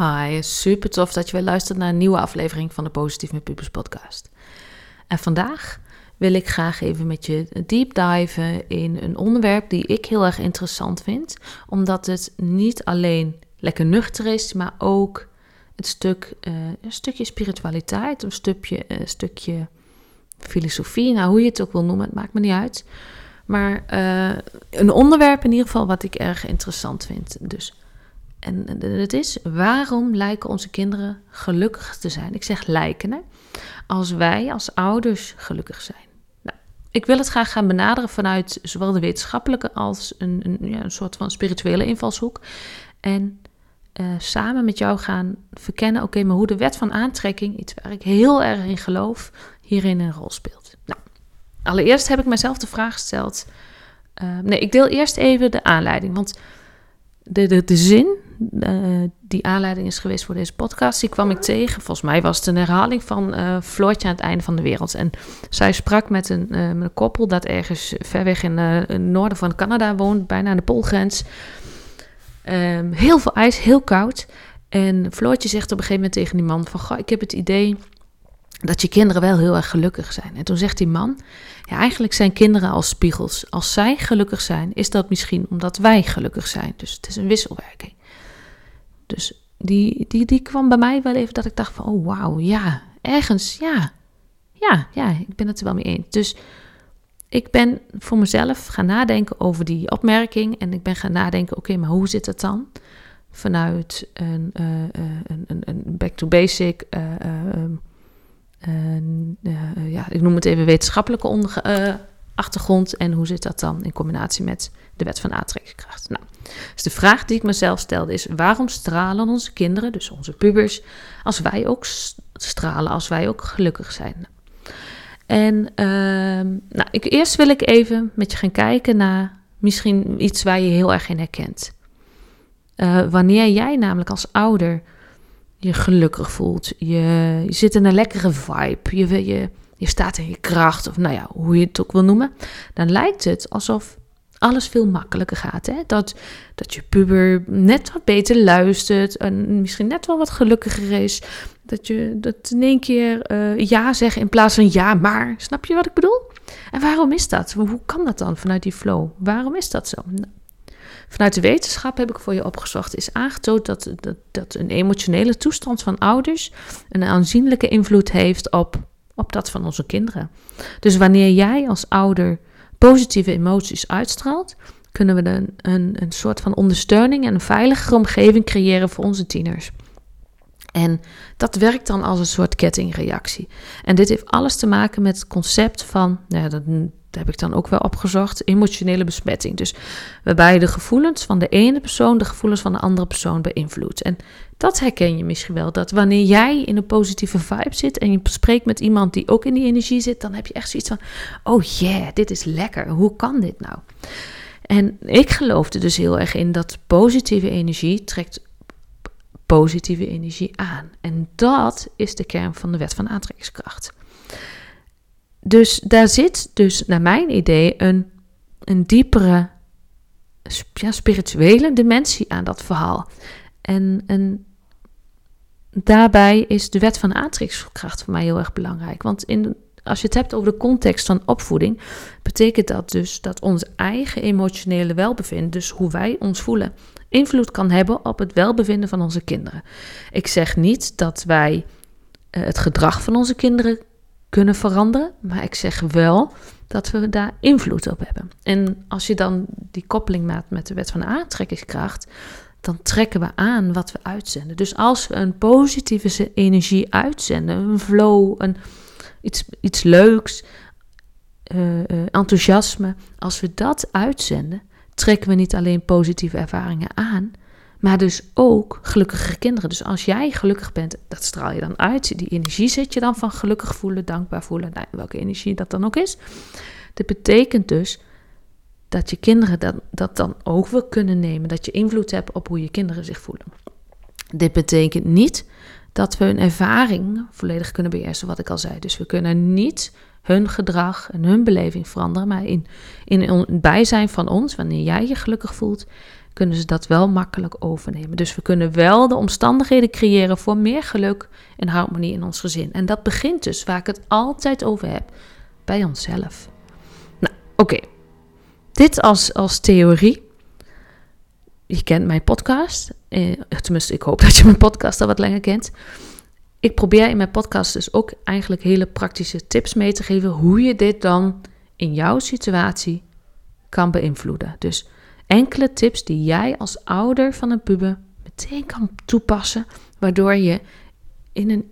Hi, super tof dat je weer luistert naar een nieuwe aflevering van de Positief met Pubers podcast. En vandaag wil ik graag even met je deep diven in een onderwerp die ik heel erg interessant vind, omdat het niet alleen lekker nuchter is, maar ook het stuk, uh, een stukje spiritualiteit, een stukje, een stukje filosofie, nou hoe je het ook wil noemen, het maakt me niet uit. Maar uh, een onderwerp in ieder geval wat ik erg interessant vind. Dus en het is, waarom lijken onze kinderen gelukkig te zijn? Ik zeg lijken, hè? Als wij als ouders gelukkig zijn. Nou, ik wil het graag gaan benaderen vanuit zowel de wetenschappelijke als een, een, ja, een soort van spirituele invalshoek. En uh, samen met jou gaan verkennen, oké, maar hoe de wet van aantrekking, iets waar ik heel erg in geloof, hierin een rol speelt. Nou, allereerst heb ik mezelf de vraag gesteld. Uh, nee, ik deel eerst even de aanleiding. Want de, de, de zin uh, die aanleiding is geweest voor deze podcast, die kwam ik tegen. Volgens mij was het een herhaling van uh, Floortje aan het einde van de wereld. En zij sprak met een, met een koppel dat ergens ver weg in het noorden van Canada woont, bijna aan de poolgrens. Um, heel veel ijs, heel koud. En Floortje zegt op een gegeven moment tegen die man van... Goh, ik heb het idee dat je kinderen wel heel erg gelukkig zijn. En toen zegt die man, ja, eigenlijk zijn kinderen als spiegels. Als zij gelukkig zijn, is dat misschien omdat wij gelukkig zijn. Dus het is een wisselwerking. Dus die, die, die kwam bij mij wel even dat ik dacht van, oh wauw, ja, ergens, ja, ja, ja, ik ben het er wel mee eens. Dus ik ben voor mezelf gaan nadenken over die opmerking en ik ben gaan nadenken, oké, maar hoe zit het dan? Vanuit een, uh, een, een, een back to basic, uh, ja, ik noem het even wetenschappelijke achtergrond en hoe zit dat dan in combinatie met de wet van aantrekkingskracht? Nou, dus de vraag die ik mezelf stelde is: waarom stralen onze kinderen, dus onze pubers, als wij ook stralen, als wij ook gelukkig zijn? En uh, nou, ik, eerst wil ik even met je gaan kijken naar misschien iets waar je heel erg in herkent. Uh, wanneer jij namelijk als ouder je gelukkig voelt, je, je zit in een lekkere vibe, je, je, je staat in je kracht, of nou ja, hoe je het ook wil noemen, dan lijkt het alsof alles veel makkelijker gaat. Hè? Dat, dat je puber net wat beter luistert en misschien net wel wat gelukkiger is. Dat je dat in één keer uh, ja zegt in plaats van ja, maar. Snap je wat ik bedoel? En waarom is dat? Hoe kan dat dan vanuit die flow? Waarom is dat zo? Nou, vanuit de wetenschap heb ik voor je opgezocht, is aangetoond dat, dat, dat een emotionele toestand van ouders een aanzienlijke invloed heeft op, op dat van onze kinderen. Dus wanneer jij als ouder positieve emoties uitstraalt, kunnen we een, een, soort van ondersteuning en een veiligere omgeving creëren voor onze tieners. En dat werkt dan als een soort kettingreactie. En dit heeft alles te maken met het concept van, nou dat, heb ik dan ook wel opgezocht, emotionele besmetting. Dus waarbij de gevoelens van de ene persoon de gevoelens van de andere persoon beïnvloedt. En dat herken je misschien wel, dat wanneer jij in een positieve vibe zit en je spreekt met iemand die ook in die energie zit, dan heb je echt zoiets van, oh yeah, dit is lekker, hoe kan dit nou? En ik geloofde dus heel erg in dat positieve energie trekt positieve energie aan. En dat is de kern van de wet van aantrekkingskracht. Dus daar zit dus, naar mijn idee, een, een diepere ja, spirituele dimensie aan dat verhaal. En, en daarbij is de wet van aantrekkingskracht voor mij heel erg belangrijk. Want in, als je het hebt over de context van opvoeding, betekent dat dus dat ons eigen emotionele welbevinden, dus hoe wij ons voelen, invloed kan hebben op het welbevinden van onze kinderen. Ik zeg niet dat wij uh, het gedrag van onze kinderen kunnen veranderen, maar ik zeg wel dat we daar invloed op hebben. En als je dan die koppeling maakt met de wet van aantrekkingskracht, dan trekken we aan wat we uitzenden. Dus als we een positieve energie uitzenden, een flow, een, iets, iets leuks, uh, uh, enthousiasme, als we dat uitzenden, trekken we niet alleen positieve ervaringen aan, maar dus ook gelukkige kinderen. Dus als jij gelukkig bent, dat straal je dan uit. Die energie zet je dan van gelukkig voelen, dankbaar voelen, nou, welke energie dat dan ook is. Dat betekent dus dat je kinderen dat, dan over kunnen nemen. Dat je invloed hebt op hoe je kinderen zich voelen. Dit betekent niet dat we hun ervaring volledig kunnen beheersen, wat ik al zei. Dus we kunnen niet hun gedrag en hun beleving veranderen. Maar in, in het bijzijn van ons, wanneer jij je gelukkig voelt, kunnen ze dat wel makkelijk overnemen. Dus we kunnen wel de omstandigheden creëren voor meer geluk en harmonie in ons gezin. En dat begint dus, waar ik het altijd over heb, bij onszelf. Nou, oké. Dit als, als theorie. Je kent mijn podcast. Eh, tenminste, ik hoop dat je mijn podcast al wat langer kent. Ik probeer in mijn podcast dus ook eigenlijk hele praktische tips mee te geven hoe je dit dan in jouw situatie kan beïnvloeden. Dus enkele tips die jij als ouder van een puber meteen kan toepassen, waardoor je in een,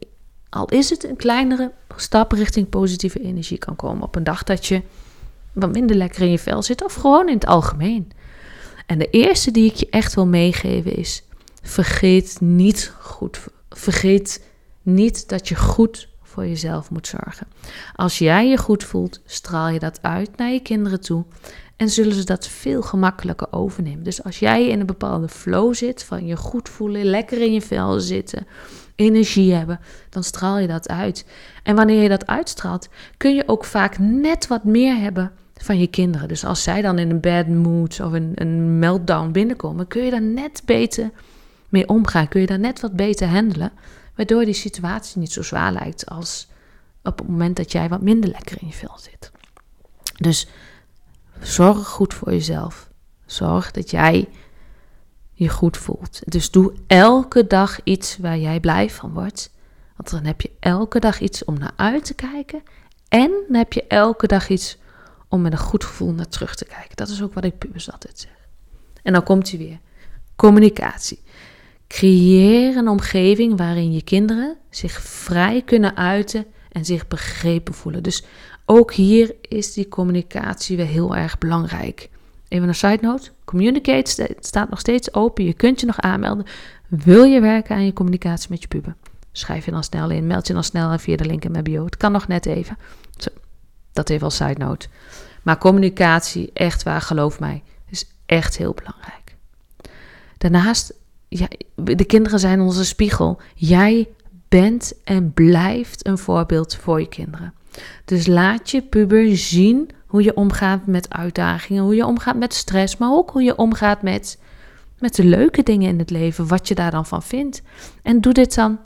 al is het een kleinere stap richting positieve energie kan komen op een dag dat je wat minder lekker in je vel zit of gewoon in het algemeen. En de eerste die ik je echt wil meegeven is: vergeet niet goed, vergeet niet dat je goed voor jezelf moet zorgen. Als jij je goed voelt, straal je dat uit naar je kinderen toe en zullen ze dat veel gemakkelijker overnemen. Dus als jij in een bepaalde flow zit, van je goed voelen, lekker in je vel zitten, energie hebben, dan straal je dat uit. En wanneer je dat uitstraalt, kun je ook vaak net wat meer hebben van je kinderen. Dus als zij dan in een bad mood of een, een meltdown binnenkomen, kun je daar net beter mee omgaan. Kun je daar net wat beter handelen, waardoor die situatie niet zo zwaar lijkt als op het moment dat jij wat minder lekker in je vel zit. Dus Zorg goed voor jezelf. Zorg dat jij je goed voelt. Dus doe elke dag iets waar jij blij van wordt. Want dan heb je elke dag iets om naar uit te kijken. En dan heb je elke dag iets om met een goed gevoel naar terug te kijken. Dat is ook wat ik pubers altijd zeg. En dan komt hij weer. Communicatie. Creëer een omgeving waarin je kinderen zich vrij kunnen uiten en zich begrepen voelen. Dus ook hier is die communicatie weer heel erg belangrijk. Even een side note: Communicate staat nog steeds open. Je kunt je nog aanmelden. Wil je werken aan je communicatie met je puber? Schrijf je dan snel in, meld je dan snel via de link in mijn bio. Het kan nog net even. Zo, dat even als side note. Maar communicatie, echt waar, geloof mij, is echt heel belangrijk. Daarnaast, ja, de kinderen zijn onze spiegel. Jij bent en blijft een voorbeeld voor je kinderen. Dus laat je puber zien hoe je omgaat met uitdagingen, hoe je omgaat met stress, maar ook hoe je omgaat met, met de leuke dingen in het leven, wat je daar dan van vindt. En doe dit dan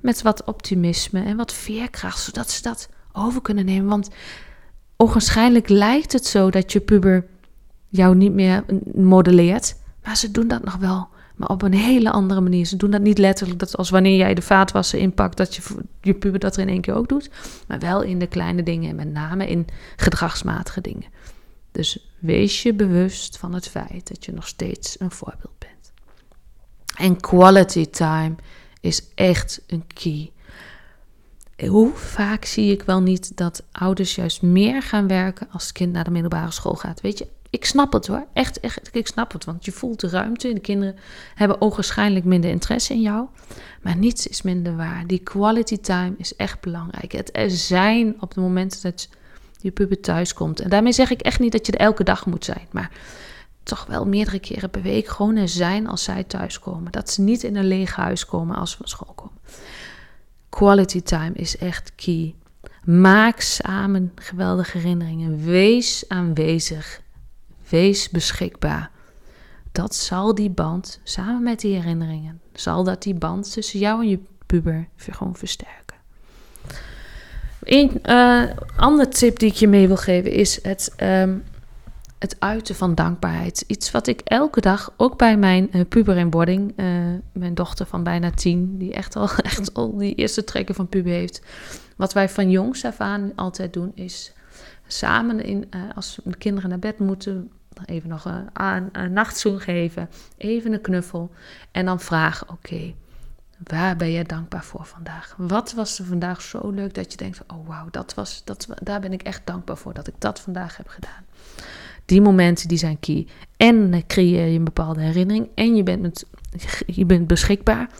met wat optimisme en wat veerkracht, zodat ze dat over kunnen nemen. Want onwaarschijnlijk lijkt het zo dat je puber jou niet meer modelleert, maar ze doen dat nog wel maar op een hele andere manier. Ze doen dat niet letterlijk, dat als wanneer jij de vaatwasser inpakt, dat je, je puber dat er in één keer ook doet. Maar wel in de kleine dingen en met name in gedragsmatige dingen. Dus wees je bewust van het feit dat je nog steeds een voorbeeld bent. En quality time is echt een key. Hoe vaak zie ik wel niet dat ouders juist meer gaan werken als het kind naar de middelbare school gaat? Weet je, ik snap het hoor. Echt, echt, ik snap het. Want je voelt de ruimte. De kinderen hebben ogenschijnlijk minder interesse in jou. Maar niets is minder waar. Die quality time is echt belangrijk. Het er zijn op het moment dat je puber thuis komt. En daarmee zeg ik echt niet dat je er elke dag moet zijn. Maar toch wel meerdere keren per week gewoon er zijn als zij thuiskomen. Dat ze niet in een leeg huis komen als ze van school komen. Quality time is echt key. Maak samen geweldige herinneringen. Wees aanwezig. Wees beschikbaar. Dat zal die band, samen met die herinneringen, zal dat die band tussen jou en je puber gewoon versterken. Een uh, andere tip die ik je mee wil geven is het, um, het uiten van dankbaarheid. Iets wat ik elke dag, ook bij mijn uh, puber in boarding, uh, mijn dochter van bijna tien, die echt al, echt al die eerste trekken van puber heeft. Wat wij van jongs af aan altijd doen, is samen in, als de kinderen naar bed moeten, even nog een, een, een nachtzoen geven, even een knuffel en dan vragen: oké, waar ben je dankbaar voor vandaag? Wat was er vandaag zo leuk dat je denkt: oh wauw, dat was, dat, daar ben ik echt dankbaar voor dat ik dat vandaag heb gedaan. Die momenten die zijn key. En creëer je een bepaalde herinnering en je bent, met, je bent beschikbaar.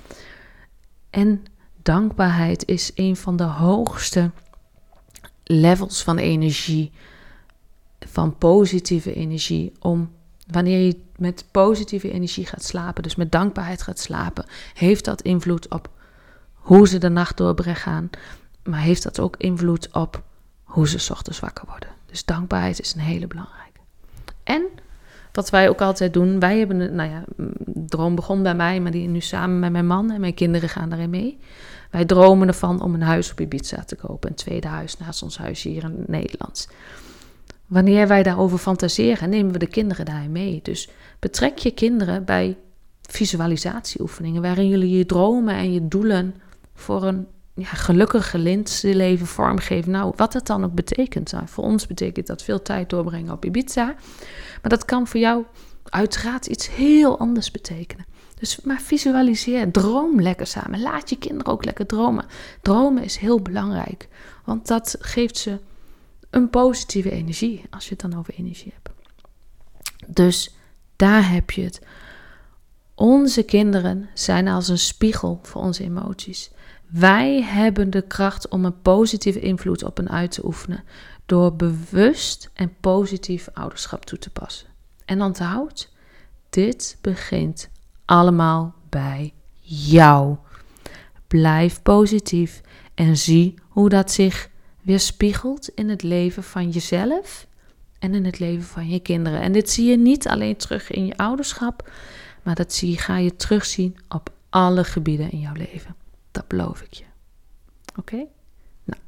En dankbaarheid is een van de hoogste levels van energie van positieve energie. Om wanneer je met positieve energie gaat slapen, dus met dankbaarheid gaat slapen, heeft dat invloed op hoe ze de nacht doorbrengen. Maar heeft dat ook invloed op hoe ze ochtends wakker worden. Dus dankbaarheid is een hele belangrijke. En wat wij ook altijd doen. Wij hebben, nou ja, droom begon bij mij, maar die nu samen met mijn man en mijn kinderen gaan daarin mee. Wij dromen ervan om een huis op Ibiza te kopen. Een tweede huis naast ons huis hier in Nederland. Wanneer wij daarover fantaseren, nemen we de kinderen daarin mee. Dus betrek je kinderen bij visualisatieoefeningen, waarin jullie je dromen en je doelen voor een ja, gelukkig leven vormgeven. Nou, wat dat dan ook betekent. Voor ons betekent dat veel tijd doorbrengen op Ibiza. Maar dat kan voor jou uiteraard iets heel anders betekenen. Dus maar visualiseer, droom lekker samen. Laat je kinderen ook lekker dromen. Dromen is heel belangrijk, want dat geeft ze een positieve energie als je het dan over energie hebt. Dus daar heb je het. Onze kinderen zijn als een spiegel voor onze emoties. Wij hebben de kracht om een positieve invloed op hen uit te oefenen door bewust en positief ouderschap toe te passen. En onthoud, dit begint allemaal bij jou. Blijf positief en zie hoe dat zich weerspiegelt in het leven van jezelf en in het leven van je kinderen. En dit zie je niet alleen terug in je ouderschap, maar dat zie, ga je terugzien op alle gebieden in jouw leven. Dat beloof ik je. Oké? Nou,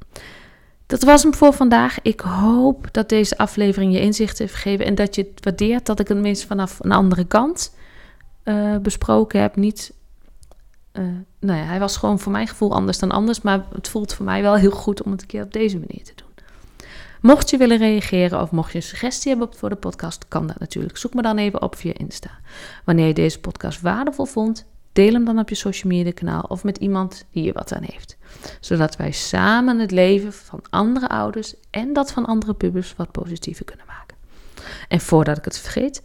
dat was hem voor vandaag. Ik hoop dat deze aflevering je inzicht heeft gegeven en dat je het waardeert dat ik het meest vanaf een andere kant uh, besproken heb. Niet, uh, nou ja, hij was gewoon voor mijn gevoel anders dan anders, maar het voelt voor mij wel heel goed om het een keer op deze manier te doen. Mocht je willen reageren of mocht je een suggestie hebben voor de podcast, kan dat natuurlijk. Zoek me dan even op via Insta. Wanneer je deze podcast waardevol vond, deel hem dan op je social media kanaal of met iemand die je wat aan heeft. Zodat wij samen het leven van andere ouders en dat van andere pubers wat positiever kunnen maken. En voordat ik het vergeet,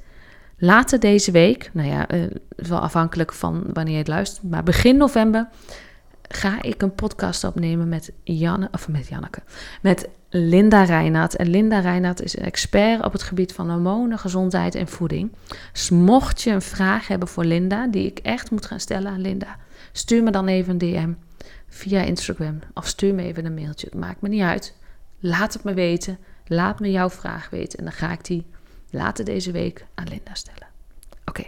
later deze week, nou ja, uh, wel afhankelijk van wanneer je het luistert, maar begin november ga ik een podcast opnemen met Janne, of met Janneke, met Linda Reinaat. En Linda Reinaat is een expert op het gebied van hormonen, gezondheid en voeding. Dus mocht je een vraag hebben voor Linda, die ik echt moet gaan stellen aan Linda, stuur me dan even een DM via Instagram of stuur me even een mailtje. Het maakt me niet uit. Laat het me weten. Laat me jouw vraag weten en dan ga ik die later deze week aan Linda stellen. Oké,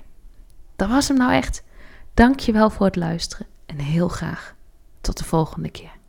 dat was hem nou echt. Dank je wel voor het luisteren en heel graag tot de volgende keer.